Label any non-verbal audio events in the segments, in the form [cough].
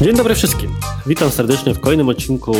Dzień dobry wszystkim. Witam serdecznie w kolejnym odcinku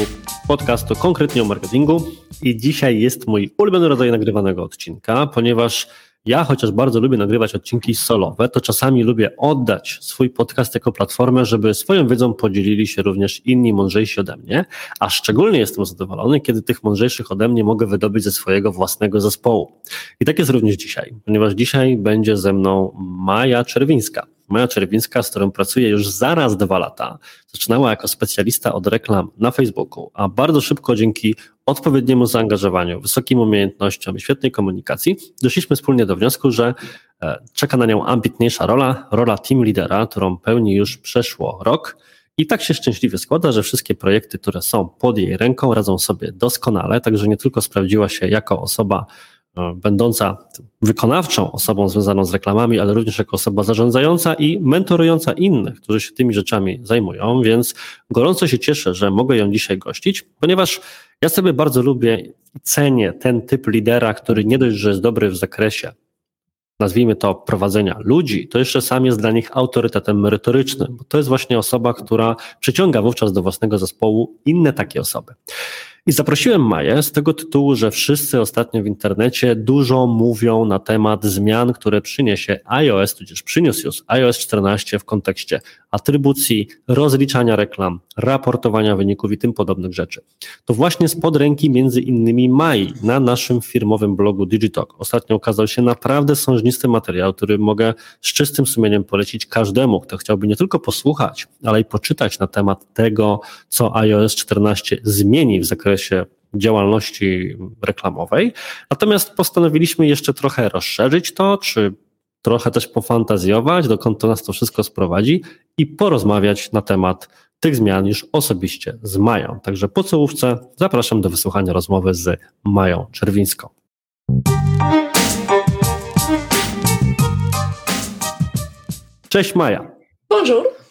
podcastu konkretnie o marketingu. I dzisiaj jest mój ulubiony rodzaj nagrywanego odcinka, ponieważ ja, chociaż bardzo lubię nagrywać odcinki solowe, to czasami lubię oddać swój podcast jako platformę, żeby swoją wiedzą podzielili się również inni mądrzejsi ode mnie, a szczególnie jestem zadowolony, kiedy tych mądrzejszych ode mnie mogę wydobyć ze swojego własnego zespołu. I tak jest również dzisiaj, ponieważ dzisiaj będzie ze mną Maja Czerwińska. Maja Czerwińska, z którą pracuję już zaraz dwa lata, zaczynała jako specjalista od reklam na Facebooku, a bardzo szybko dzięki odpowiedniemu zaangażowaniu, wysokim umiejętnościom i świetnej komunikacji doszliśmy wspólnie do wniosku, że e, czeka na nią ambitniejsza rola, rola team lidera, którą pełni już przeszło rok. I tak się szczęśliwie składa, że wszystkie projekty, które są pod jej ręką, radzą sobie doskonale, także nie tylko sprawdziła się jako osoba E, będąca wykonawczą osobą związaną z reklamami, ale również jako osoba zarządzająca i mentorująca innych, którzy się tymi rzeczami zajmują, więc gorąco się cieszę, że mogę ją dzisiaj gościć, ponieważ ja sobie bardzo lubię i cenię ten typ lidera, który nie dość, że jest dobry w zakresie nazwijmy to prowadzenia ludzi, to jeszcze sam jest dla nich autorytetem merytorycznym, bo to jest właśnie osoba, która przyciąga wówczas do własnego zespołu inne takie osoby. I zaprosiłem Maję z tego tytułu, że wszyscy ostatnio w internecie dużo mówią na temat zmian, które przyniesie iOS, tudzież przyniósł już iOS 14 w kontekście atrybucji, rozliczania reklam, raportowania wyników i tym podobnych rzeczy. To właśnie spod ręki między innymi Mai na naszym firmowym blogu Digitalk ostatnio ukazał się naprawdę sążnisty materiał, który mogę z czystym sumieniem polecić każdemu, kto chciałby nie tylko posłuchać, ale i poczytać na temat tego, co iOS 14 zmieni w zakresie działalności reklamowej. Natomiast postanowiliśmy jeszcze trochę rozszerzyć to, czy trochę też pofantazjować, dokąd to nas to wszystko sprowadzi i porozmawiać na temat tych zmian już osobiście z Mają. Także po całówce zapraszam do wysłuchania rozmowy z Mają Czerwińską. Cześć Maja. Bonjour.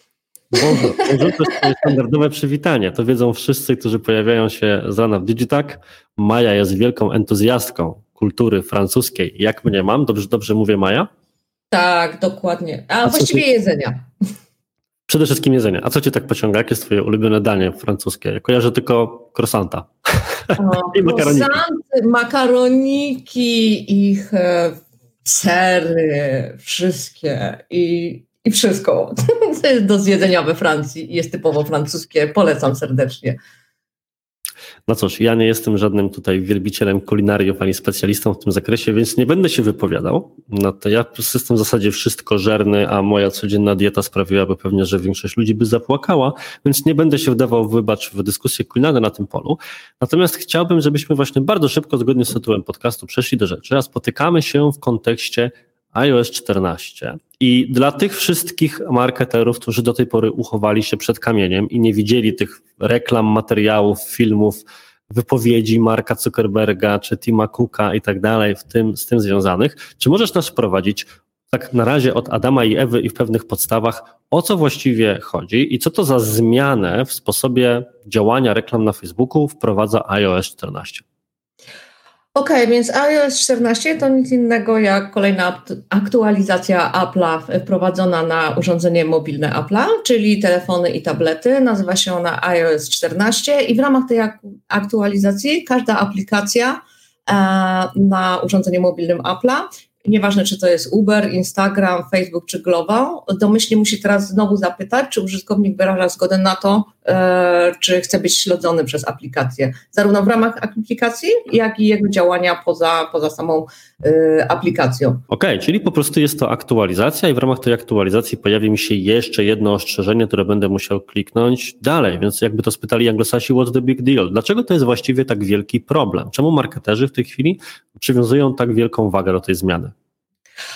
Bonjour to standardowe przywitanie. To wiedzą wszyscy, którzy pojawiają się z rana w Digitac. Maja jest wielką entuzjastką kultury francuskiej. Jak mnie mam? Dobrze, dobrze mówię Maja? Tak, dokładnie. A, A właściwie ci... jedzenia. Przede wszystkim jedzenia. A co cię tak pociąga? Jakie jest twoje ulubione danie francuskie? Ja kojarzę tylko krosanta. [laughs] I makaroniki. makaroniki, ich e, sery, wszystkie i, i wszystko. [laughs] To jest do zjedzenia we Francji i jest typowo francuskie. Polecam serdecznie. No cóż, ja nie jestem żadnym tutaj wielbicielem kulinariów ani specjalistą w tym zakresie, więc nie będę się wypowiadał. No to ja jestem w zasadzie wszystko żerny, a moja codzienna dieta sprawiłaby pewnie, że większość ludzi by zapłakała, więc nie będę się wdawał, wybacz, w dyskusję kulinarną na tym polu. Natomiast chciałbym, żebyśmy właśnie bardzo szybko, zgodnie z tytułem podcastu, przeszli do rzeczy, a spotykamy się w kontekście iOS 14. I dla tych wszystkich marketerów, którzy do tej pory uchowali się przed kamieniem i nie widzieli tych reklam, materiałów, filmów, wypowiedzi Marka Zuckerberga czy Tima Cooka i tak dalej, w tym, z tym związanych, czy możesz nas wprowadzić tak na razie od Adama i Ewy i w pewnych podstawach, o co właściwie chodzi i co to za zmianę w sposobie działania reklam na Facebooku wprowadza iOS 14? OK, więc iOS 14 to nic innego jak kolejna aktualizacja Apple'a wprowadzona na urządzenie mobilne Apple'a, czyli telefony i tablety. Nazywa się ona iOS 14 i w ramach tej aktualizacji każda aplikacja e, na urządzeniu mobilnym Apple'a nieważne czy to jest Uber, Instagram, Facebook czy Global, domyślnie musi teraz znowu zapytać, czy użytkownik wyraża zgodę na to, e, czy chce być śledzony przez aplikację, zarówno w ramach aplikacji, jak i jego działania poza, poza samą e, aplikacją. Okej, okay, czyli po prostu jest to aktualizacja i w ramach tej aktualizacji pojawi mi się jeszcze jedno ostrzeżenie, które będę musiał kliknąć dalej, więc jakby to spytali anglosasi, what's the big deal? Dlaczego to jest właściwie tak wielki problem? Czemu marketerzy w tej chwili przywiązują tak wielką wagę do tej zmiany?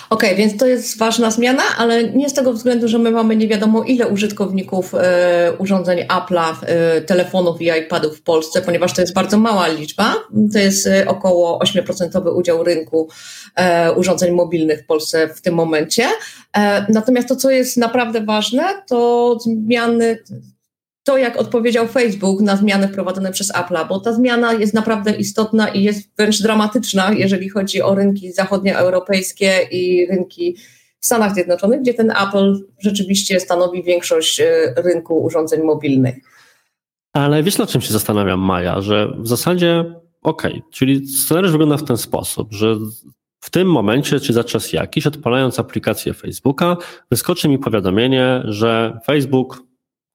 Okej, okay, więc to jest ważna zmiana, ale nie z tego względu, że my mamy nie wiadomo ile użytkowników e, urządzeń Apple'a, e, telefonów i iPadów w Polsce, ponieważ to jest bardzo mała liczba. To jest e, około 8% udział rynku urządzeń mobilnych w Polsce w tym momencie. Natomiast to, co jest naprawdę ważne, to zmiany to, jak odpowiedział Facebook na zmiany wprowadzone przez Apple'a, bo ta zmiana jest naprawdę istotna i jest wręcz dramatyczna, jeżeli chodzi o rynki zachodnioeuropejskie i rynki w Stanach Zjednoczonych, gdzie ten Apple rzeczywiście stanowi większość e, rynku urządzeń mobilnych. Ale wiesz, na czym się zastanawiam, Maja, że w zasadzie okej, okay, czyli scenariusz wygląda w ten sposób, że w tym momencie, czy za czas jakiś, odpalając aplikację Facebooka, wyskoczy mi powiadomienie, że Facebook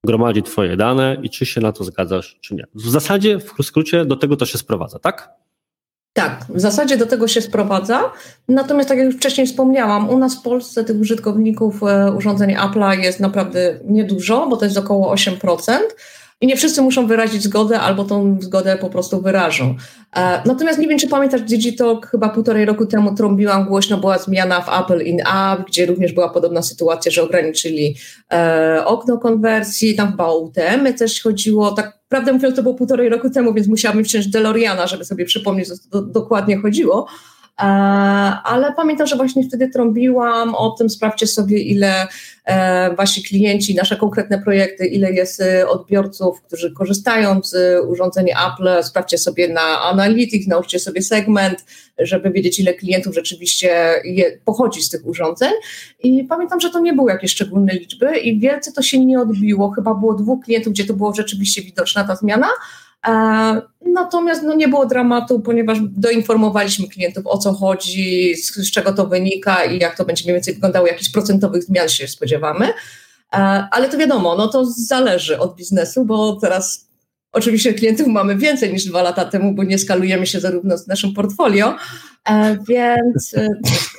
gromadzi Twoje dane i czy się na to zgadzasz, czy nie. W zasadzie, w skrócie, do tego to się sprowadza, tak? Tak, w zasadzie do tego się sprowadza. Natomiast, tak jak już wcześniej wspomniałam, u nas w Polsce tych użytkowników e, urządzeń Apple'a jest naprawdę niedużo, bo to jest około 8%. I nie wszyscy muszą wyrazić zgodę, albo tą zgodę po prostu wyrażą. E, natomiast nie wiem, czy pamiętasz, Digitalk chyba półtorej roku temu trąbiłam głośno, była zmiana w Apple in App, gdzie również była podobna sytuacja, że ograniczyli e, okno konwersji, tam chyba o UTM też chodziło, tak prawdę mówiąc to było półtorej roku temu, więc musiałabym wciąż DeLoreana, żeby sobie przypomnieć, co dokładnie chodziło. E, ale pamiętam, że właśnie wtedy trąbiłam o tym, sprawdźcie sobie, ile e, wasi klienci, nasze konkretne projekty, ile jest e, odbiorców, którzy korzystają z urządzeń Apple, sprawdźcie sobie na Analytics, nauczcie sobie segment, żeby wiedzieć, ile klientów rzeczywiście je, pochodzi z tych urządzeń. I pamiętam, że to nie były jakieś szczególne liczby i wielce to się nie odbiło. Chyba było dwóch klientów, gdzie to było rzeczywiście widoczna ta zmiana, natomiast no, nie było dramatu, ponieważ doinformowaliśmy klientów o co chodzi, z, z, czego to wynika i jak to będzie mniej więcej wyglądało, jakichś procentowych zmian się spodziewamy. E, ale to wiadomo, no to zależy od biznesu, bo teraz oczywiście klientów mamy więcej niż dwa lata temu, bo nie skalujemy się zarówno z naszym portfolio, e, więc [laughs]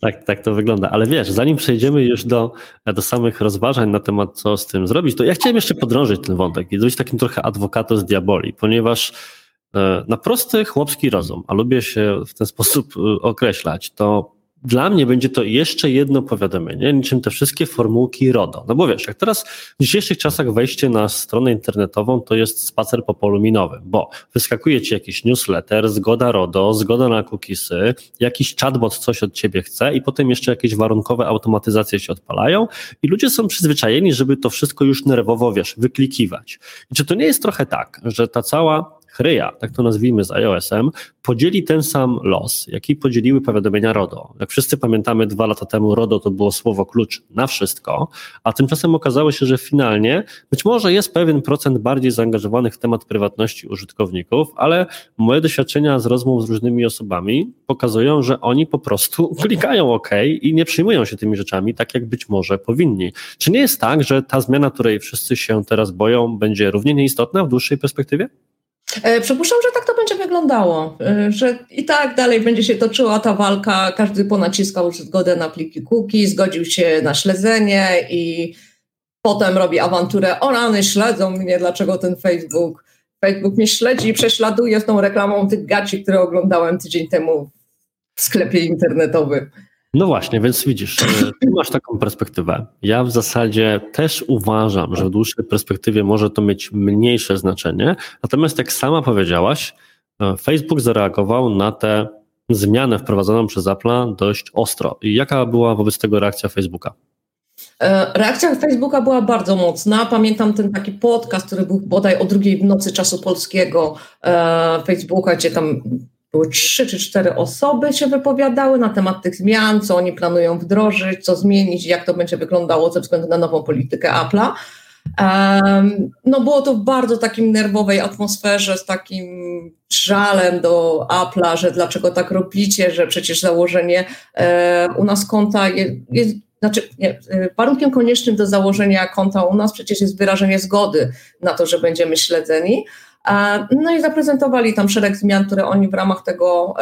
Tak, tak to wygląda. Ale wiesz, zanim przejdziemy już do, do samych rozważań na temat, co z tym zrobić, to ja chciałem jeszcze podrążyć ten wątek i być takim trochę adwokatem z diaboli, ponieważ e, na prosty chłopski rozum, a lubię się w ten sposób e, określać, to dla mnie będzie to jeszcze jedno powiadomienie, niczym te wszystkie formułki RODO. No bo wiesz, jak teraz w dzisiejszych czasach wejście na stronę internetową to jest spacer po polu minowym, bo wyskakuje ci jakiś newsletter, zgoda RODO, zgoda na cookiesy, jakiś chatbot coś od ciebie chce i potem jeszcze jakieś warunkowe automatyzacje się odpalają i ludzie są przyzwyczajeni, żeby to wszystko już nerwowo, wiesz, wyklikiwać. I czy to nie jest trochę tak, że ta cała chryja, tak to nazwijmy z iOS-em, podzieli ten sam los, jaki podzieliły powiadomienia RODO. Jak wszyscy pamiętamy, dwa lata temu RODO to było słowo klucz na wszystko, a tymczasem okazało się, że finalnie być może jest pewien procent bardziej zaangażowanych w temat prywatności użytkowników, ale moje doświadczenia z rozmów z różnymi osobami pokazują, że oni po prostu [laughs] klikają OK i nie przyjmują się tymi rzeczami tak, jak być może powinni. Czy nie jest tak, że ta zmiana, której wszyscy się teraz boją, będzie równie nieistotna w dłuższej perspektywie? E, przypuszczam, że tak to będzie wyglądało, e, że i tak dalej będzie się toczyła ta walka, każdy ponaciskał zgodę na pliki cookie, zgodził się na śledzenie i potem robi awanturę, o rany, śledzą mnie, dlaczego ten Facebook, Facebook mnie śledzi i prześladuje z tą reklamą tych gaci, które oglądałem tydzień temu w sklepie internetowym. No właśnie, więc widzisz, e, ty masz taką perspektywę. Ja w zasadzie też uważam, że w dłuższej perspektywie może to mieć mniejsze znaczenie. Natomiast jak sama powiedziałaś, e, Facebook zareagował na tę zmianę wprowadzoną przez Apple'a dość ostro. I jaka była wobec tego reakcja Facebooka? E, reakcja Facebooka była bardzo mocna. Pamiętam ten taki podcast, który był bodaj o drugiej w nocy czasu polskiego Facebooka, gdzie tam były trzy czy cztery osoby się wypowiadały na temat tych zmian, co oni planują wdrożyć, co zmienić, jak to będzie wyglądało ze względu na nową politykę Apple'a. Um, no było to w bardzo takim nerwowej atmosferze, z takim żalem do Apple'a, że dlaczego tak robicie, że przecież założenie e, u nas konta jest, jest znaczy, nie, e, warunkiem koniecznym do założenia konta u nas przecież jest wyrażenie zgody na to, że będziemy śledzeni. No i zaprezentowali tam szereg zmian, które oni w ramach tego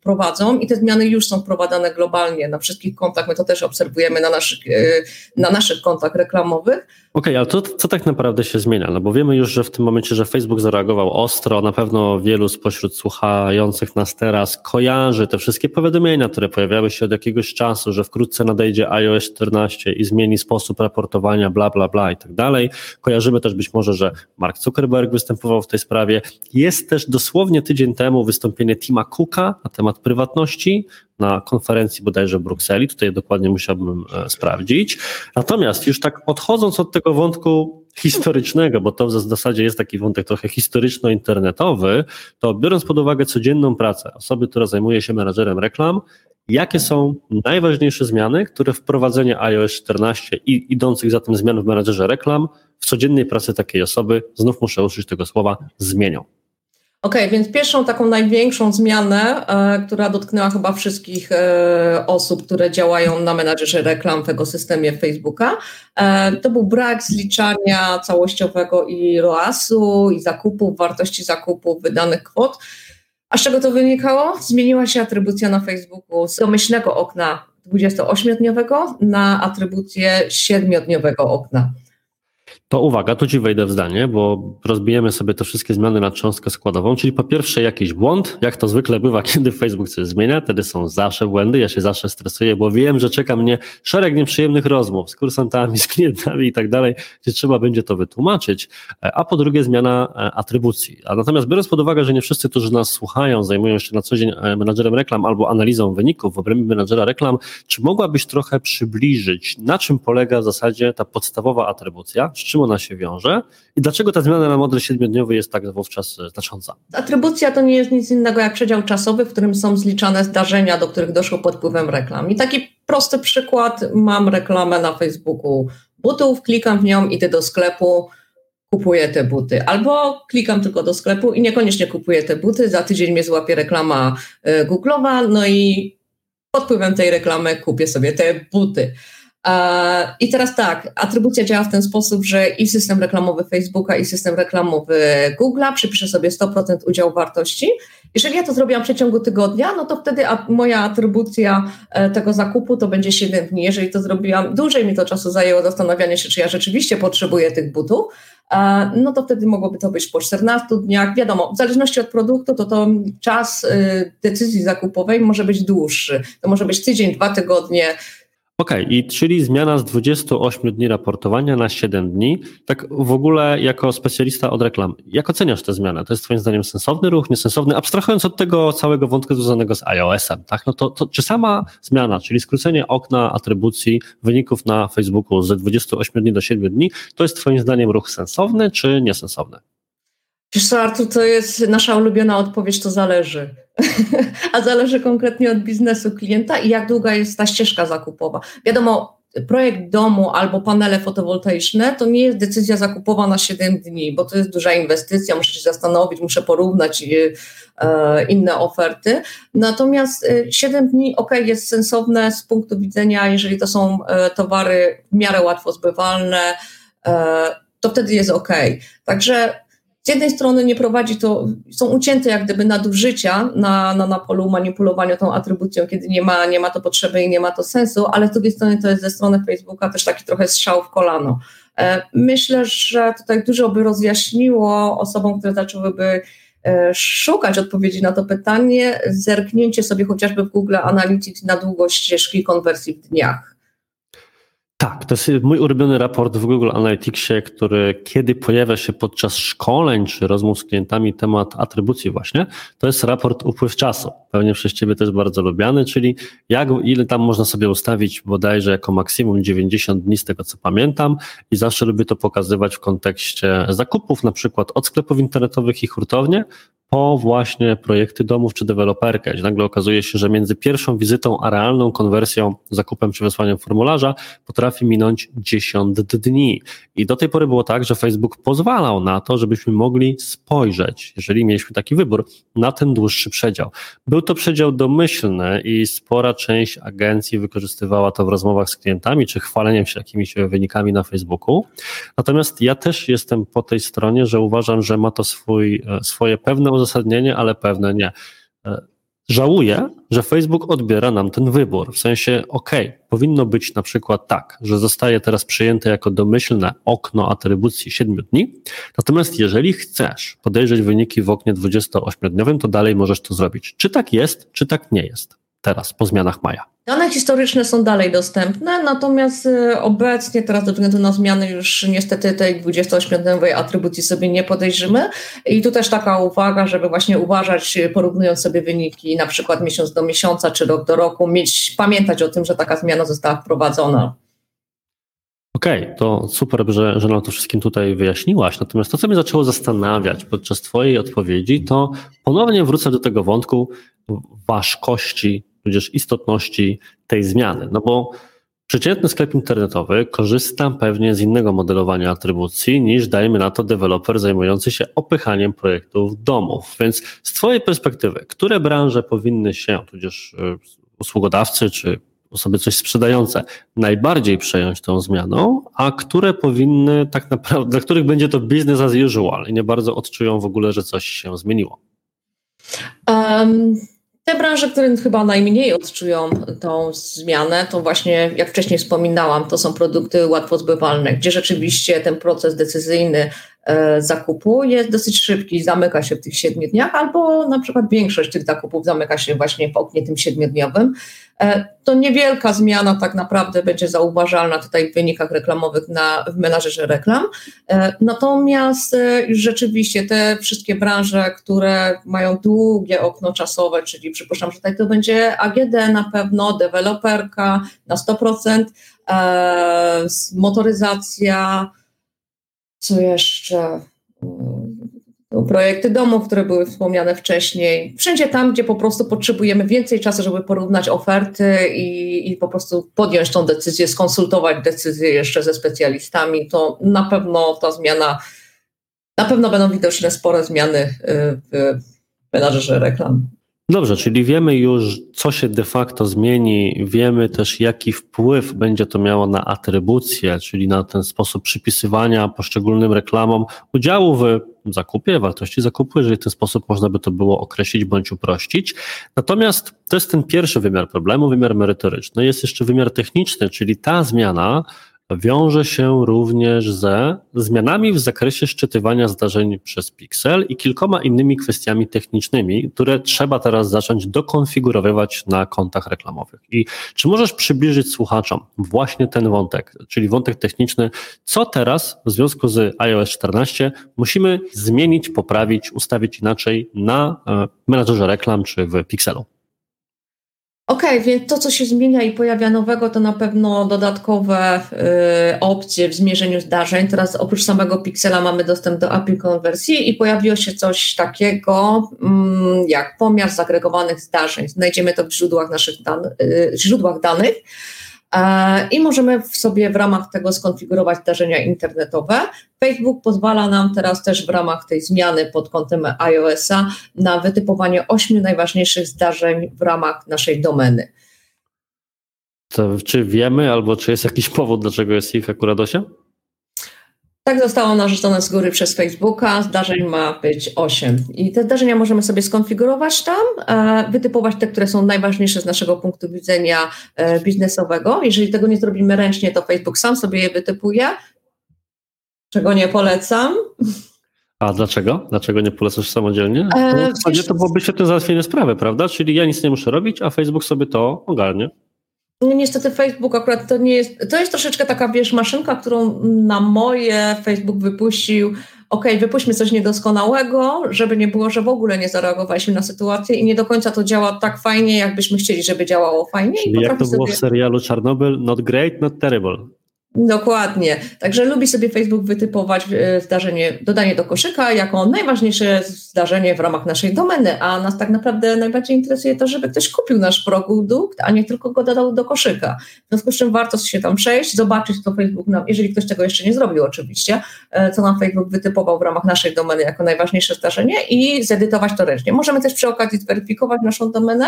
wprowadzą i te zmiany już są wprowadzane globalnie na wszystkich kontach. My to też obserwujemy na naszych, e, na naszych kontach reklamowych. Okej, okay, ale to, co tak naprawdę się zmienia? No bo wiemy już, że w tym momencie, że Facebook zareagował ostro, na pewno wielu spośród słuchających nas teraz kojarzy te wszystkie powiadomienia, które pojawiały się od jakiegoś czasu, że wkrótce nadejdzie iOS 14 i zmieni sposób raportowania, bla, bla, bla i tak dalej. Kojarzymy też być może, że Mark Zuckerberg występował w tej sprawie. Jest też dosłownie tydzień temu wystąpienie Tima Cooka na temat prywatności na konferencji bodajże w Brukseli. Tutaj dokładnie musiałbym e, sprawdzić. Natomiast już tak odchodząc od tego wątku historycznego, bo to w zasadzie jest taki wątek trochę historyczno-internetowy, to biorąc pod uwagę codzienną pracę osoby, która zajmuje się menadżerem reklam, jakie są najważniejsze zmiany, które wprowadzenie iOS 14 i idących za tym zmian w menadżerze reklam w codziennej pracy takiej osoby, znów muszę użyć tego słowa, zmienią. Okej, okay, więc pierwszą taką największą zmianę, e, która dotknęła chyba wszystkich e, osób, które działają na menadżerze reklam w ekosystemie Facebooka, e, to był brak zliczania całościowego i ROAS-u, i zakupów, wartości zakupów, wydanych kwot. A z czego to wynikało? Zmieniła się atrybucja na Facebooku z domyślnego okna 28-dniowego na atrybucję 7-dniowego okna. To uwaga, tu ci wejdę w zdanie, bo rozbijemy sobie te wszystkie zmiany na cząstkę składową, czyli po pierwsze jakiś błąd, jak to zwykle bywa, [laughs] kiedy Facebook coś zmienia, wtedy są zawsze błędy, ja się zawsze stresuję, bo wiem, że czeka mnie szereg nieprzyjemnych rozmów z kursantami, z klientami i tak dalej, gdzie trzeba będzie to wytłumaczyć, a po drugie zmiana e, atrybucji. A natomiast biorąc pod uwagę, że nie wszyscy, którzy nas słuchają, zajmują się na co dzień e, menadżerem reklam albo analizą wyników w obrębie menadżera reklam, czy mogłabyś trochę przybliżyć, na czym polega w zasadzie ta podstawowa atrybucja, z czym czym ona się wiąże i dlaczego ta zmiana na model siedmiodniowy jest tak wówczas znacząca? Atrybucja to nie jest nic innego jak przedział czasowy, w którym są zliczane zdarzenia, do których doszło pod wpływem reklam. I taki prosty przykład, mam reklamę na Facebooku butów, klikam w nią, idę do sklepu, kupuję te buty. Albo klikam tylko do sklepu i niekoniecznie kupuję te buty, za tydzień mnie złapie reklama y, Google'owa, no i pod wpływem tej reklamy kupię sobie te buty. I teraz tak, atrybucja działa w ten sposób, że i system reklamowy Facebooka, i system reklamowy Google'a przypisze sobie 100% udziału wartości. Jeżeli ja to zrobiłam w przeciągu tygodnia, no to wtedy moja atrybucja e, tego zakupu to będzie 7 dni. Jeżeli to zrobiłam, dłużej mi to czasu zajęło zastanawianie się, czy ja rzeczywiście potrzebuję tych butów, no to wtedy mogłoby to być po 14 dniach. Wiadomo, w zależności od produktu, to, to czas y, decyzji zakupowej może być dłuższy. To może być tydzień, dwa tygodnie, Okej, okay, i czyli zmiana z 28 dni raportowania na 7 dni. Tak w ogóle jako specjalista od reklam, jak oceniasz tę zmianę? To jest twoim zdaniem sensowny ruch, niesensowny? Abstrahując od tego całego wątku związanego z iOS-em, tak? No to, to czy sama zmiana, czyli skrócenie okna atrybucji wyników na Facebooku z 28 dni do 7 dni, to jest twoim zdaniem ruch sensowny czy niesensowny? Wiesz co, Artur, to jest nasza ulubiona odpowiedź, to zależy. [laughs] A zależy konkretnie od biznesu klienta i jak długa jest ta ścieżka zakupowa. Wiadomo, projekt domu albo panele fotowoltaiczne to nie jest decyzja zakupowa na 7 dni, bo to jest duża inwestycja, muszę się zastanowić, muszę porównać e, inne oferty. Natomiast 7 e, dni, ok, jest sensowne z punktu widzenia, jeżeli to są e, towary w miarę łatwo zbywalne, to wtedy jest ok. Także z jednej strony nie prowadzi to, są ucięte jak gdyby nadużycia na, na, na polu manipulowania tą atrybucją, kiedy nie ma, nie ma to potrzeby i nie ma to sensu, ale z drugiej strony to jest ze strony Facebooka też taki trochę strzał w kolano. E, myślę, że tutaj dużo by rozjaśniło osobom, które zaczęłyby e, szukać odpowiedzi na to pytanie, zerknięcie sobie chociażby w Google Analytics na długość ścieżki konwersji w dniach. Tak, to jest mój ulubiony raport w Google Analyticsie, który kiedy pojawia się podczas szkoleń czy rozmów z klientami temat atrybucji właśnie, to jest raport upływ czasu. Pewnie przez Ciebie też bardzo lubiany, czyli jak, ile tam można sobie ustawić bodajże jako maksimum 90 dni z tego co pamiętam i zawsze lubię to pokazywać w kontekście zakupów, na przykład od sklepów internetowych i hurtownie, po właśnie projekty domów czy deweloperkę, gdzie nagle okazuje się, że między pierwszą wizytą a realną konwersją, zakupem czy wysłaniem formularza potrafi minąć 10 dni. I do tej pory było tak, że Facebook pozwalał na to, żebyśmy mogli spojrzeć, jeżeli mieliśmy taki wybór, na ten dłuższy przedział. Był to przedział domyślny i spora część agencji wykorzystywała to w rozmowach z klientami, czy chwaleniem się jakimiś wynikami na Facebooku. Natomiast ja też jestem po tej stronie, że uważam, że ma to swój, e, swoje pewne uzasadnienie, ale pewne nie. E, żałuję, że Facebook odbiera nam ten wybór. W sensie, ok, powinno być na przykład tak, że zostaje teraz przyjęte jako domyślne okno atrybucji 7 dni. Natomiast jeżeli chcesz podejrzeć wyniki w oknie 28-dniowym, to dalej możesz to zrobić. Czy tak jest, czy tak nie jest? Teraz po zmianach Maja? Dane historyczne są dalej dostępne, natomiast y, obecnie teraz ze względu na zmiany już niestety tej 28-dniowej atrybucji sobie nie podejrzymy. I tu też taka uwaga, żeby właśnie uważać, porównując sobie wyniki na przykład miesiąc do miesiąca czy rok do roku, mieć, pamiętać o tym, że taka zmiana została wprowadzona. Okej, okay, to super, że, że nam to wszystkim tutaj wyjaśniłaś. Natomiast to, co mnie zaczęło zastanawiać podczas Twojej odpowiedzi, to ponownie wrócę do tego wątku ważkości tudzież istotności tej zmiany. No bo przeciętny sklep internetowy korzysta pewnie z innego modelowania atrybucji niż, dajmy na to, deweloper zajmujący się opychaniem projektów domów. Więc z Twojej perspektywy, które branże powinny się, tudzież y, usługodawcy czy osoby coś sprzedające najbardziej przejąć tą zmianą, a które powinny tak naprawdę, dla których będzie to business as usual i nie bardzo odczują w ogóle, że coś się zmieniło? Um, te branże, które chyba najmniej odczują tą zmianę, to właśnie, jak wcześniej wspominałam, to są produkty łatwo zbywalne, gdzie rzeczywiście ten proces decyzyjny zakupu jest dosyć szybki, zamyka się w tych siedmiu dniach, albo na przykład większość tych zakupów zamyka się właśnie w oknie tym siedmiodniowym. E, to niewielka zmiana tak naprawdę będzie zauważalna tutaj w wynikach reklamowych na, w menażerze reklam. E, natomiast e, rzeczywiście te wszystkie branże, które mają długie okno czasowe, czyli przypuszczam, że tutaj to będzie AGD na pewno, deweloperka na 100%, motoryzacja, co jeszcze? projekty domów, które były wspomniane wcześniej. Wszędzie tam, gdzie po prostu potrzebujemy więcej czasu, żeby porównać oferty i, i po prostu podjąć tą decyzję, skonsultować decyzję jeszcze ze specjalistami, to na pewno ta zmiana, na pewno będą widoczne spore zmiany y, w menadżerze reklam. Dobrze, czyli wiemy już, co się de facto zmieni, wiemy też, jaki wpływ będzie to miało na atrybucję, czyli na ten sposób przypisywania poszczególnym reklamom udziału w zakupie, wartości zakupu, jeżeli w ten sposób można by to było określić bądź uprościć. Natomiast to jest ten pierwszy wymiar problemu, wymiar merytoryczny. Jest jeszcze wymiar techniczny, czyli ta zmiana wiąże się również ze zmianami w zakresie szczytywania zdarzeń przez Pixel i kilkoma innymi kwestiami technicznymi, które trzeba teraz zacząć dokonfigurowywać na kontach reklamowych. I czy możesz przybliżyć słuchaczom właśnie ten wątek, czyli wątek techniczny, co teraz w związku z iOS 14 musimy zmienić, poprawić, ustawić inaczej na e, menadżerze reklam czy w Pixelu? Okej, okay, więc to, co się zmienia i pojawia nowego, to na pewno dodatkowe y, opcje w zmierzeniu zdarzeń. Teraz oprócz samego piksela mamy dostęp do API konwersji i pojawiło się coś takiego mm, jak pomiar zagregowanych zdarzeń. Znajdziemy to w źródłach naszych dan y, źródłach danych. E, i możemy w sobie w ramach tego skonfigurować zdarzenia internetowe. Facebook pozwala nam teraz też w ramach tej zmiany pod kątem iOS-a na wytypowanie ośmiu najważniejszych zdarzeń w ramach naszej domeny. To czy wiemy, albo czy jest jakiś powód, dlaczego jest ich akurat 8? Tak zostało narzucone z góry przez Facebooka. Zdarzeń ma być 8. I te zdarzenia możemy sobie skonfigurować tam, e, wytypować te, które są najważniejsze z naszego punktu widzenia e, biznesowego. Jeżeli tego nie zrobimy ręcznie, to Facebook sam sobie je wytypuje, czego nie polecam. A dlaczego? Dlaczego nie polecasz samodzielnie? E, w zasadzie to byłoby świetne załatwienie sprawy, prawda? Czyli ja nic nie muszę robić, a Facebook sobie to ogarnie. No niestety Facebook akurat to nie jest, to jest troszeczkę taka, wiesz, maszynka, którą na moje Facebook wypuścił, ok, wypuśćmy coś niedoskonałego, żeby nie było, że w ogóle nie zareagowaliśmy na sytuację i nie do końca to działa tak fajnie, jakbyśmy chcieli, żeby działało fajnie. Czyli jak to było sobie... w serialu Czarnobyl, not great, not terrible. Dokładnie. Także lubi sobie Facebook wytypować e, zdarzenie, dodanie do koszyka jako najważniejsze zdarzenie w ramach naszej domeny, a nas tak naprawdę najbardziej interesuje to, żeby ktoś kupił nasz produkt, a nie tylko go dodał do koszyka. W związku z czym warto się tam przejść, zobaczyć, co Facebook nam, jeżeli ktoś tego jeszcze nie zrobił oczywiście, e, co nam Facebook wytypował w ramach naszej domeny jako najważniejsze zdarzenie i zedytować to ręcznie. Możemy też przy okazji zweryfikować naszą domenę,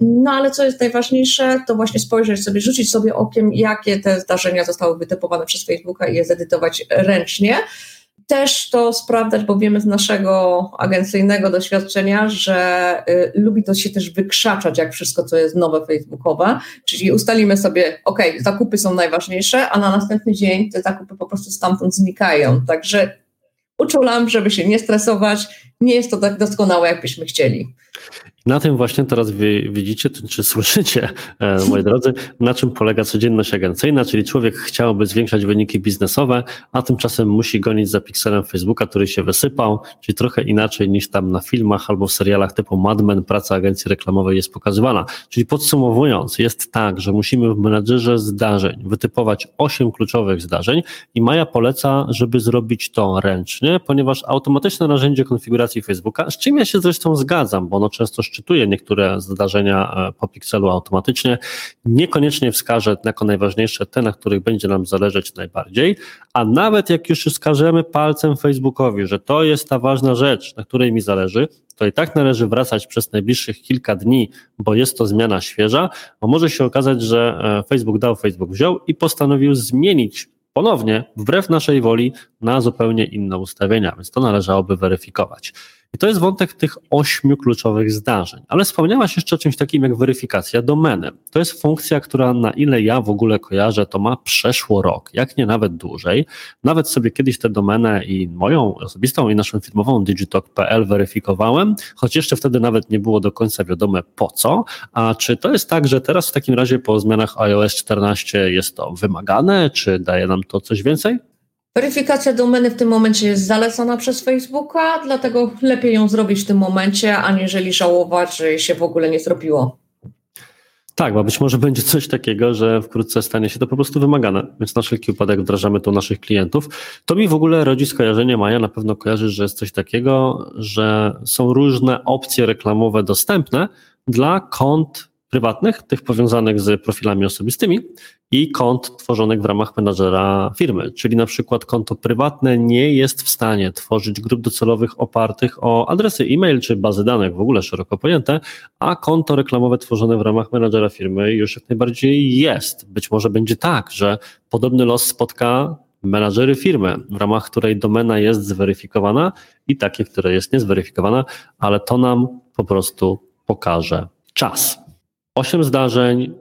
no ale co jest najważniejsze, to właśnie spojrzeć sobie, rzucić sobie okiem, jakie te zdarzenia zostały wytypowane przez Facebooka i je zedytować ręcznie. Też to sprawdzać, bo wiemy z naszego agencyjnego doświadczenia, że y, lubi to się też wykrzaczać, jak wszystko, co jest nowe facebookowe. Czyli ustalimy sobie, ok, zakupy są najważniejsze, a na następny dzień te zakupy po prostu stamtąd znikają. Także uczulam, żeby się nie stresować, nie jest to tak doskonałe, jakbyśmy chcieli. Na tym właśnie teraz widzicie, czy słyszycie, e, moi drodzy, na czym polega codzienność agencyjna, czyli człowiek chciałby zwiększać wyniki biznesowe, a tymczasem musi gonić za pikselem Facebooka, który się wysypał, czyli trochę inaczej niż tam na filmach albo w serialach typu Mad Men praca agencji reklamowej jest pokazywana. Czyli podsumowując, jest tak, że musimy w menadżerze zdarzeń wytypować 8 kluczowych zdarzeń i Maja poleca, żeby zrobić to ręcznie, ponieważ automatyczne narzędzie konfiguracji Facebooka, z czym ja się zresztą zgadzam, bo ono często szczytuje niektóre zdarzenia e, po pikselu automatycznie, niekoniecznie wskaże jako najważniejsze te, na których będzie nam zależeć najbardziej, a nawet jak już wskażemy palcem Facebookowi, że to jest ta ważna rzecz, na której mi zależy, to i tak należy wracać przez najbliższych kilka dni, bo jest to zmiana świeża, bo może się okazać, że e, Facebook dał, Facebook wziął i postanowił zmienić ponownie, wbrew naszej woli, na zupełnie inne ustawienia, więc to należałoby weryfikować. I to jest wątek tych ośmiu kluczowych zdarzeń. Ale wspomniałaś jeszcze o czymś takim jak weryfikacja domeny. To jest funkcja, która na ile ja w ogóle kojarzę, to ma przeszło rok, jak nie nawet dłużej. Nawet sobie kiedyś tę domenę i moją osobistą i naszą firmową digitalk.pl weryfikowałem, choć jeszcze wtedy nawet nie było do końca wiadome po co. A czy to jest tak, że teraz w takim razie po zmianach iOS 14 jest to wymagane, czy daje nam to coś więcej? Weryfikacja domeny w tym momencie jest zalecana przez Facebooka, dlatego lepiej ją zrobić w tym momencie, aniżeli żałować, że się w ogóle nie zrobiło. Tak, bo być może będzie coś takiego, że wkrótce stanie się to po prostu wymagane, więc na wszelki upadek wdrażamy to u naszych klientów. To mi w ogóle rodzi skojarzenie, Maja, na pewno kojarzysz, że jest coś takiego, że są różne opcje reklamowe dostępne dla kont prywatnych, tych powiązanych z profilami osobistymi i kont tworzonych w ramach menadżera firmy. Czyli na przykład konto prywatne nie jest w stanie tworzyć grup docelowych opartych o adresy e-mail czy bazy danych, w ogóle szeroko pojęte, a konto reklamowe tworzone w ramach menadżera firmy już jak najbardziej jest. Być może będzie tak, że podobny los spotka menadżery firmy, w ramach której domena jest zweryfikowana i takie, które jest niezweryfikowana, ale to nam po prostu pokaże czas. Osiem zdarzeń,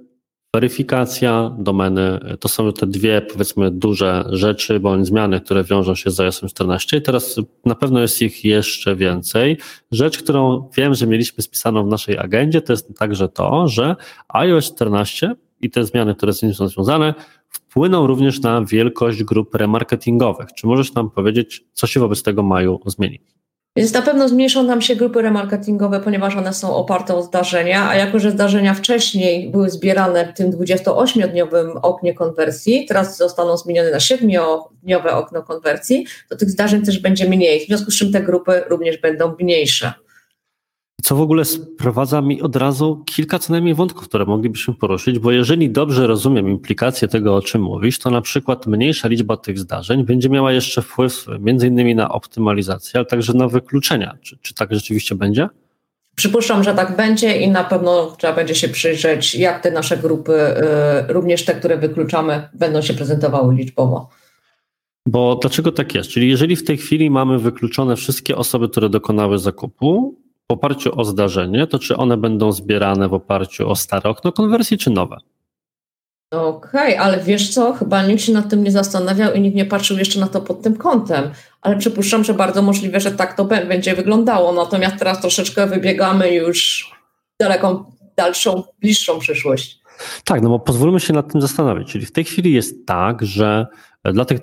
weryfikacja domeny, to są te dwie powiedzmy duże rzeczy bądź zmiany, które wiążą się z iOS 14 i teraz na pewno jest ich jeszcze więcej. Rzecz, którą wiem, że mieliśmy spisaną w naszej agendzie, to jest także to, że iOS 14 i te zmiany, które z nim są związane, wpłyną również na wielkość grup remarketingowych. Czy możesz nam powiedzieć, co się wobec tego maju zmieni? Więc na pewno zmniejszą nam się grupy remarketingowe, ponieważ one są oparte o zdarzenia, a jako, że zdarzenia wcześniej były zbierane w tym 28-dniowym oknie konwersji, teraz zostaną zmienione na 7-dniowe okno konwersji, to tych zdarzeń też będzie mniej, w związku z czym te grupy również będą mniejsze. Co w ogóle sprowadza mi od razu kilka co najmniej wątków, które moglibyśmy poruszyć, bo jeżeli dobrze rozumiem implikacje tego, o czym mówisz, to na przykład mniejsza liczba tych zdarzeń będzie miała jeszcze wpływ między innymi na optymalizację, ale także na wykluczenia. Czy, czy tak rzeczywiście będzie? Przypuszczam, że tak będzie i na pewno trzeba będzie się przyjrzeć, jak te nasze grupy, y, również te, które wykluczamy, będą się prezentowały liczbowo. Bo dlaczego tak jest? Czyli jeżeli w tej chwili mamy wykluczone wszystkie osoby, które dokonały zakupu, w oparciu o zdarzenie, to czy one będą zbierane w oparciu o stare okno konwersji, czy nowe? Okej, okay, ale wiesz co, chyba nikt się nad tym nie zastanawiał i nikt nie patrzył jeszcze na to pod tym kątem, ale przypuszczam, że bardzo możliwe, że tak to będzie wyglądało, natomiast teraz troszeczkę wybiegamy już daleką, dalszą, bliższą przyszłość. Tak, no bo pozwólmy się nad tym zastanowić, czyli w tej chwili jest tak, że dla tych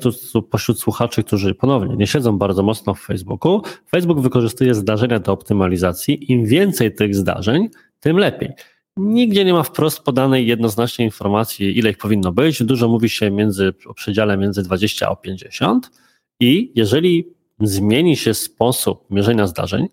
pośród słuchaczy, którzy ponownie nie siedzą bardzo mocno w Facebooku, Facebook wykorzystuje zdarzenia do optymalizacji. Im więcej tych zdarzeń, tym lepiej. Nigdzie nie ma wprost podanej jednoznacznej informacji, ile ich powinno być. Dużo mówi się między, o przedziale między 20 a 50 i jeżeli zmieni się sposób mierzenia zdarzeń,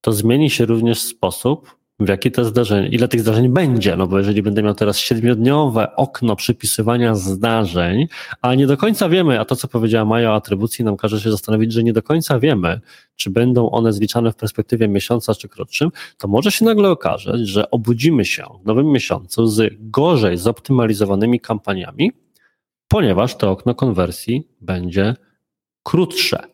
to zmieni się również sposób w jaki to zdarzenie, ile tych zdarzeń będzie, no bo jeżeli będę miał teraz siedmiodniowe okno przypisywania zdarzeń, a nie do końca wiemy, a to co powiedziała Maja o atrybucji nam każe się zastanowić, że nie do końca wiemy, czy będą one zliczane w perspektywie miesiąca czy krótszym, to może się nagle okazać, że obudzimy się w nowym miesiącu z gorzej zoptymalizowanymi kampaniami, ponieważ to okno konwersji będzie krótsze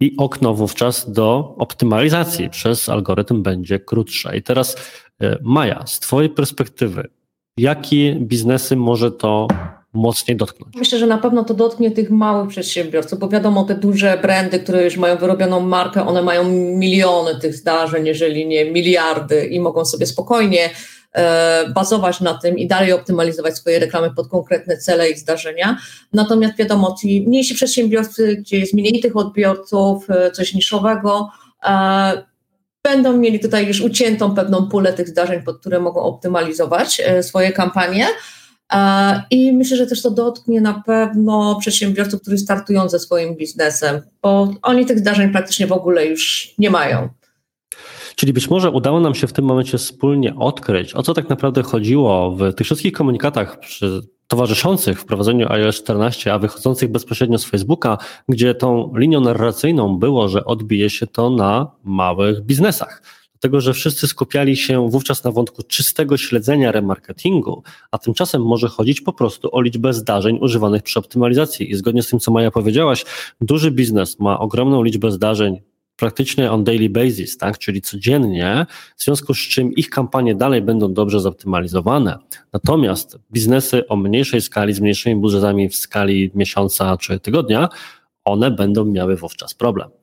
i okno wówczas do optymalizacji przez algorytm będzie krótsze. I teraz e, Maja, z Twojej perspektywy, jakie biznesy może to mocniej dotknąć? Myślę, że na pewno to dotknie tych małych przedsiębiorców, bo wiadomo, te duże brandy, które już mają wyrobioną markę, one mają miliony tych zdarzeń, jeżeli nie miliardy i mogą sobie spokojnie bazować na tym i dalej optymalizować swoje reklamy pod konkretne cele i zdarzenia. Natomiast wiadomo, ci mniejsi przedsiębiorcy, gdzie jest mniej tych odbiorców, e, coś niszowego, e, będą mieli tutaj już uciętą pewną pulę tych zdarzeń, pod które mogą optymalizować e, swoje kampanie. E, I myślę, że też to dotknie na pewno przedsiębiorców, którzy startują ze swoim biznesem, bo oni tych zdarzeń praktycznie w ogóle już nie mają. Czyli być może udało nam się w tym momencie wspólnie odkryć, o co tak naprawdę chodziło w tych wszystkich komunikatach przy towarzyszących wprowadzeniu iOS 14, a wychodzących bezpośrednio z Facebooka, gdzie tą linią narracyjną było, że odbije się to na małych biznesach. Dlatego, że wszyscy skupiali się wówczas na wątku czystego śledzenia remarketingu, a tymczasem może chodzić po prostu o liczbę zdarzeń używanych przy optymalizacji. I zgodnie z tym, co Maja powiedziałaś, duży biznes ma ogromną liczbę zdarzeń praktycznie on daily basis, tak, czyli codziennie, w związku z czym ich kampanie dalej będą dobrze zoptymalizowane. Natomiast biznesy o mniejszej skali, z mniejszymi budżetami w skali miesiąca czy tygodnia, one będą miały wówczas problem.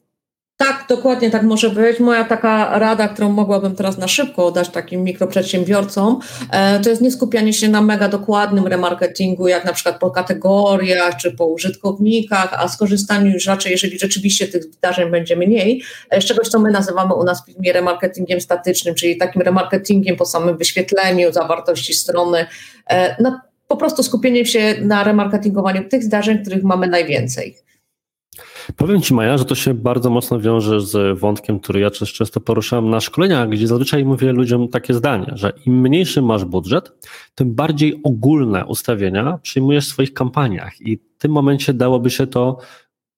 Tak, dokładnie tak może być. Moja taka rada, którą mogłabym teraz na szybko dać takim mikroprzedsiębiorcom, e, to jest nie skupianie się na mega dokładnym remarketingu, jak na przykład po kategoriach czy po użytkownikach, a skorzystaniu już raczej, jeżeli rzeczywiście tych zdarzeń będzie mniej, e, z czegoś, co my nazywamy u nas w firmie remarketingiem statycznym, czyli takim remarketingiem po samym wyświetleniu zawartości strony, e, na, po prostu skupieniem się na remarketingowaniu tych zdarzeń, których mamy najwięcej. Powiem Ci, Maja, że to się bardzo mocno wiąże z wątkiem, który ja często poruszam na szkoleniach, gdzie zazwyczaj mówię ludziom takie zdanie, że im mniejszy masz budżet, tym bardziej ogólne ustawienia przyjmujesz w swoich kampaniach i w tym momencie dałoby się to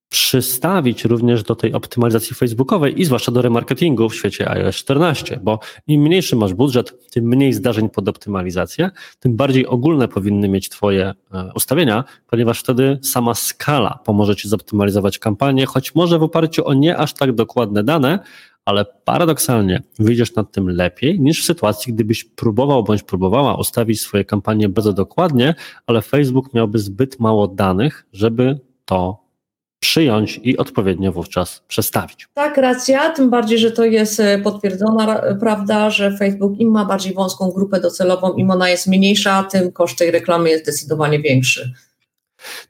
przystawić również do tej optymalizacji facebookowej i zwłaszcza do remarketingu w świecie iOS 14, bo im mniejszy masz budżet, tym mniej zdarzeń pod optymalizację, tym bardziej ogólne powinny mieć Twoje e, ustawienia, ponieważ wtedy sama skala pomoże Ci zoptymalizować kampanię, choć może w oparciu o nie aż tak dokładne dane, ale paradoksalnie wyjdziesz nad tym lepiej niż w sytuacji, gdybyś próbował bądź próbowała ustawić swoje kampanie bardzo dokładnie, ale Facebook miałby zbyt mało danych, żeby to przyjąć i odpowiednio wówczas przestawić. Tak, racja, tym bardziej, że to jest e, potwierdzona prawda, że Facebook im ma bardziej wąską grupę docelową, im ona jest mniejsza, tym koszt tej reklamy jest zdecydowanie większy.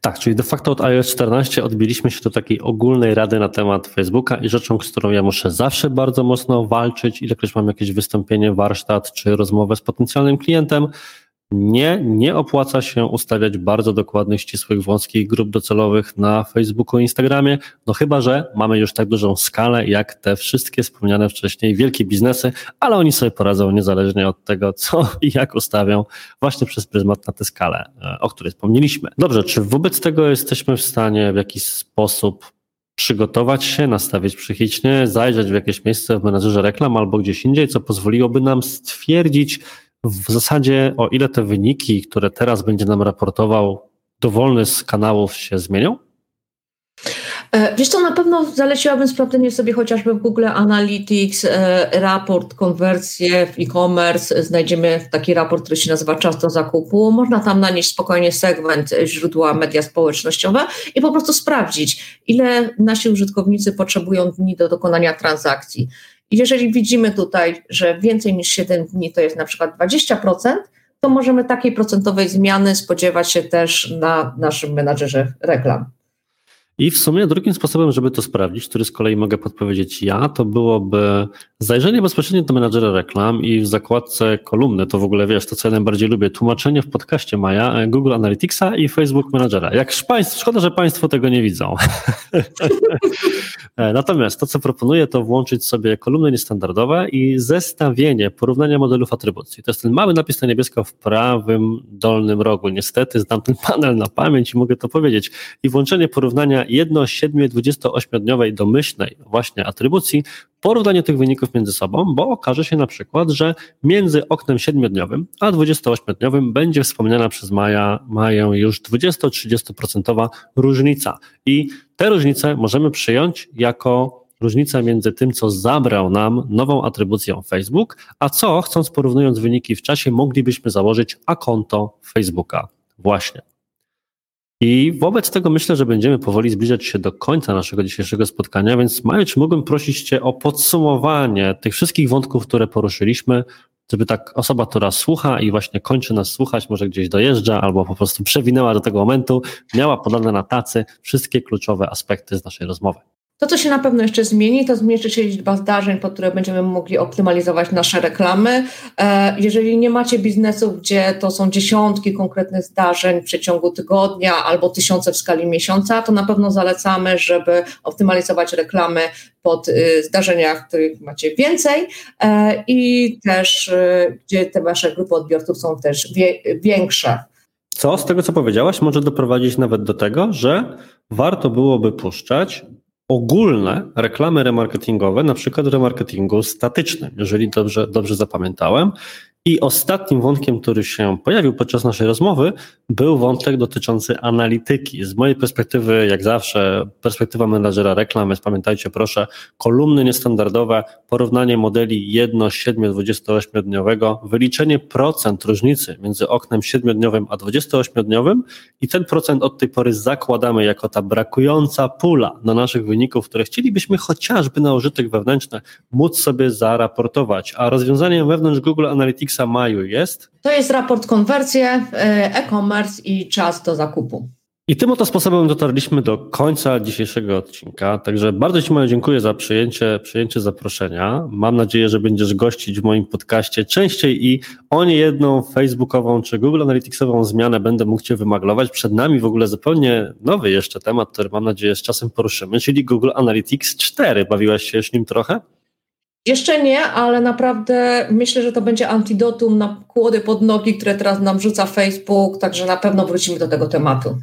Tak, czyli de facto od iOS 14 odbiliśmy się do takiej ogólnej rady na temat Facebooka i rzeczą, z którą ja muszę zawsze bardzo mocno walczyć, ilekroć mam jakieś wystąpienie, warsztat czy rozmowę z potencjalnym klientem, nie, nie opłaca się ustawiać bardzo dokładnych, ścisłych, wąskich grup docelowych na Facebooku i Instagramie, no chyba, że mamy już tak dużą skalę, jak te wszystkie wspomniane wcześniej wielkie biznesy, ale oni sobie poradzą niezależnie od tego, co i jak ustawią właśnie przez pryzmat na tę skalę, e, o której wspomnieliśmy. Dobrze, czy wobec tego jesteśmy w stanie w jakiś sposób przygotować się, nastawić psychicznie, zajrzeć w jakieś miejsce w menedżerze reklam albo gdzieś indziej, co pozwoliłoby nam stwierdzić, w zasadzie o ile te wyniki, które teraz będzie nam raportował dowolny z kanałów się zmienią? E, wiesz co, na pewno zaleciłabym sprawdzenie sobie chociażby w Google Analytics e, raport konwersje w e-commerce. Znajdziemy taki raport, który się nazywa Czas do zakupu. Można tam nanieść spokojnie segment źródła media społecznościowe i po prostu sprawdzić, ile nasi użytkownicy potrzebują dni do dokonania transakcji. Jeżeli widzimy tutaj, że więcej niż 7 dni to jest na przykład 20%, to możemy takiej procentowej zmiany spodziewać się też na naszym menadżerze reklam. I w sumie drugim sposobem, żeby to sprawdzić, który z kolei mogę podpowiedzieć ja, to byłoby zajrzenie bezpośrednio do menadżera reklam i w zakładce kolumny, to w ogóle wiesz, to co ja najbardziej lubię, tłumaczenie w podcaście Maja, e, Google Analyticsa i Facebook Managera. Jak państw, szkoda, że Państwo tego nie widzą. [laughs] E, natomiast to, co proponuję, to włączyć sobie kolumny niestandardowe i zestawienie, porównania modelów atrybucji. To jest ten mały napis na niebiesko w prawym dolnym rogu. Niestety znam ten [laughs] panel na pamięć i mogę to powiedzieć. I włączenie porównania jedno 7, 28-dniowej domyślnej właśnie atrybucji, porównanie tych wyników między sobą, bo okaże się na przykład, że między oknem 7-dniowym a 28-dniowym będzie wspomniana przez Maja, Maję już 20-30% różnica. I te różnice możemy przyjąć jako różnica między tym, co zabrał nam nową atrybucją Facebook, a co, chcąc porównując wyniki w czasie, moglibyśmy założyć a konto Facebooka. Właśnie. I wobec tego myślę, że będziemy powoli zbliżać się do końca naszego dzisiejszego spotkania, więc Maju, czy mógłbym prosić Cię o podsumowanie tych wszystkich wątków, które poruszyliśmy, żeby tak osoba, która słucha i właśnie kończy nas słuchać, może gdzieś dojeżdża albo po prostu przewinęła do tego momentu, miała podane na tacy wszystkie kluczowe aspekty z naszej rozmowy. To, co się na pewno jeszcze zmieni, to zmniejszy się liczba zdarzeń, pod które będziemy mogli optymalizować nasze reklamy. E, jeżeli nie macie biznesów, gdzie to są dziesiątki konkretnych zdarzeń w przeciągu tygodnia albo tysiące w skali miesiąca, to na pewno zalecamy, żeby optymalizować reklamy pod y, zdarzeniach, których macie więcej e, i też y, gdzie te wasze grupy odbiorców są też większe. Co z tego, co powiedziałaś, może doprowadzić nawet do tego, że warto byłoby puszczać ogólne reklamy remarketingowe, na przykład remarketingu statycznym, jeżeli dobrze, dobrze zapamiętałem. I ostatnim wątkiem, który się pojawił podczas naszej rozmowy, był wątek dotyczący analityki. Z mojej perspektywy, jak zawsze, perspektywa menadżera reklam jest, pamiętajcie proszę, kolumny niestandardowe, porównanie modeli 1, 7, 28-dniowego, wyliczenie procent różnicy między oknem 7-dniowym a 28-dniowym i ten procent od tej pory zakładamy jako ta brakująca pula do naszych wyników, które chcielibyśmy chociażby na użytek wewnętrzny móc sobie zaraportować. A rozwiązaniem wewnątrz Google Analytics maju jest? To jest raport konwersje, e, e-commerce i czas do zakupu. I tym oto sposobem dotarliśmy do końca dzisiejszego odcinka. Także bardzo Ci Maju dziękuję za przyjęcie, przyjęcie zaproszenia. Mam nadzieję, że będziesz gościć w moim podcaście częściej i o nie jedną facebookową czy Google Analyticsową zmianę będę mógł Cię wymaglować. Przed nami w ogóle zupełnie nowy jeszcze temat, który mam nadzieję z czasem poruszymy, czyli Google Analytics 4. Bawiłaś się już nim trochę? Jeszcze nie, ale naprawdę myślę, że to będzie antidotum na kłody pod nogi, które teraz nam rzuca Facebook, także na pewno wrócimy do tego tematu.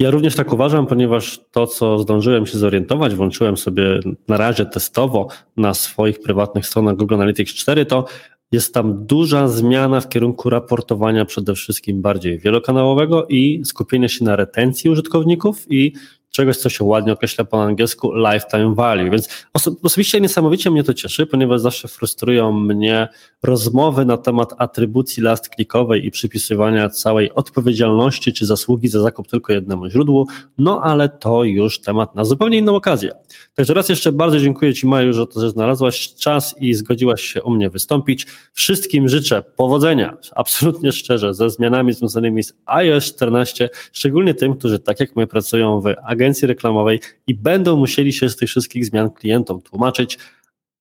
Ja również tak uważam, ponieważ to, co zdążyłem się zorientować, włączyłem sobie na razie testowo na swoich prywatnych stronach Google Analytics 4, to jest tam duża zmiana w kierunku raportowania przede wszystkim bardziej wielokanałowego i skupienia się na retencji użytkowników i czegoś, co się ładnie określa po angielsku lifetime value. Więc oso osobiście niesamowicie mnie to cieszy, ponieważ zawsze frustrują mnie rozmowy na temat atrybucji last klikowej i przypisywania całej odpowiedzialności czy zasługi za zakup tylko jednemu źródłu, no ale to już temat na zupełnie inną okazję. Także raz jeszcze bardzo dziękuję Ci Maju, że to, że znalazłaś czas i zgodziłaś się u mnie wystąpić. Wszystkim życzę powodzenia, absolutnie szczerze, ze zmianami związanymi z iOS 14, szczególnie tym, którzy tak jak my pracują w agencji reklamowej i będą musieli się z tych wszystkich zmian klientom tłumaczyć,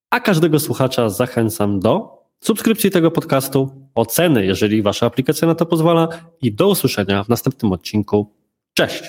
a każdego słuchacza zachęcam do subskrypcji tego podcastu, oceny, jeżeli Wasza aplikacja na to pozwala i do usłyszenia w następnym odcinku. Cześć!